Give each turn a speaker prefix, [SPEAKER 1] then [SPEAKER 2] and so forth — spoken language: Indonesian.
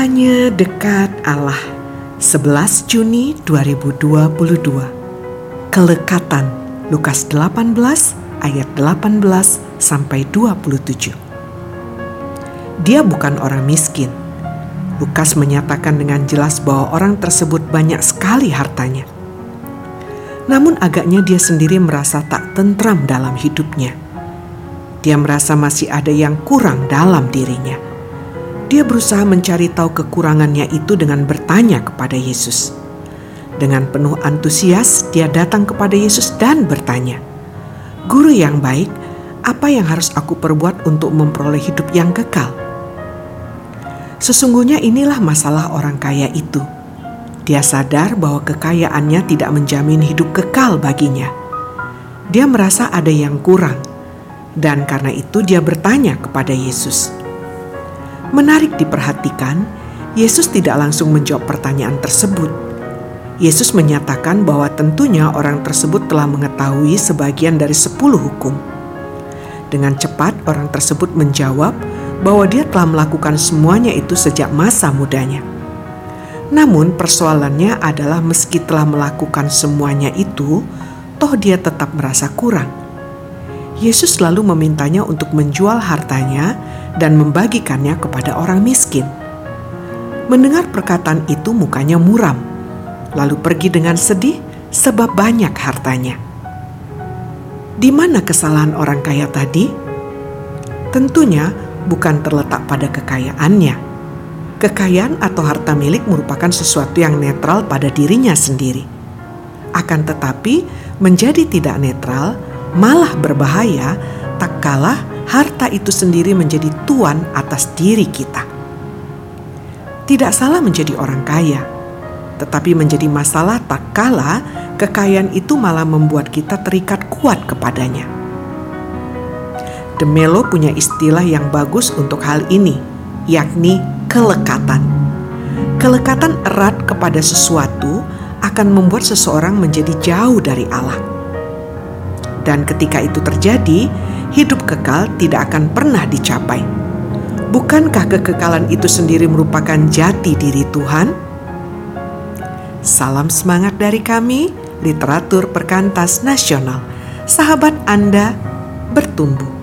[SPEAKER 1] Hanya dekat Allah. 11 Juni 2022 Kelekatan Lukas 18 ayat 18 sampai 27 Dia bukan orang miskin. Lukas menyatakan dengan jelas bahwa orang tersebut banyak sekali hartanya. Namun agaknya dia sendiri merasa tak tentram dalam hidupnya. Dia merasa masih ada yang kurang dalam dirinya dia berusaha mencari tahu kekurangannya itu dengan bertanya kepada Yesus. Dengan penuh antusias, dia datang kepada Yesus dan bertanya, "Guru yang baik, apa yang harus aku perbuat untuk memperoleh hidup yang kekal?" Sesungguhnya inilah masalah orang kaya itu. Dia sadar bahwa kekayaannya tidak menjamin hidup kekal baginya. Dia merasa ada yang kurang, dan karena itu dia bertanya kepada Yesus, Menarik diperhatikan, Yesus tidak langsung menjawab pertanyaan tersebut. Yesus menyatakan bahwa tentunya orang tersebut telah mengetahui sebagian dari sepuluh hukum. Dengan cepat orang tersebut menjawab bahwa dia telah melakukan semuanya itu sejak masa mudanya. Namun persoalannya adalah meski telah melakukan semuanya itu, toh dia tetap merasa kurang. Yesus lalu memintanya untuk menjual hartanya dan membagikannya kepada orang miskin. Mendengar perkataan itu mukanya muram, lalu pergi dengan sedih sebab banyak hartanya. Di mana kesalahan orang kaya tadi? Tentunya bukan terletak pada kekayaannya. Kekayaan atau harta milik merupakan sesuatu yang netral pada dirinya sendiri. Akan tetapi, menjadi tidak netral malah berbahaya tak kalah harta itu sendiri menjadi tuan atas diri kita. Tidak salah menjadi orang kaya, tetapi menjadi masalah tak kalah kekayaan itu malah membuat kita terikat kuat kepadanya. Demelo punya istilah yang bagus untuk hal ini, yakni kelekatan. Kelekatan erat kepada sesuatu akan membuat seseorang menjadi jauh dari Allah dan ketika itu terjadi, hidup kekal tidak akan pernah dicapai. Bukankah kekekalan itu sendiri merupakan jati diri Tuhan? Salam semangat dari kami, literatur perkantas nasional. Sahabat Anda bertumbuh.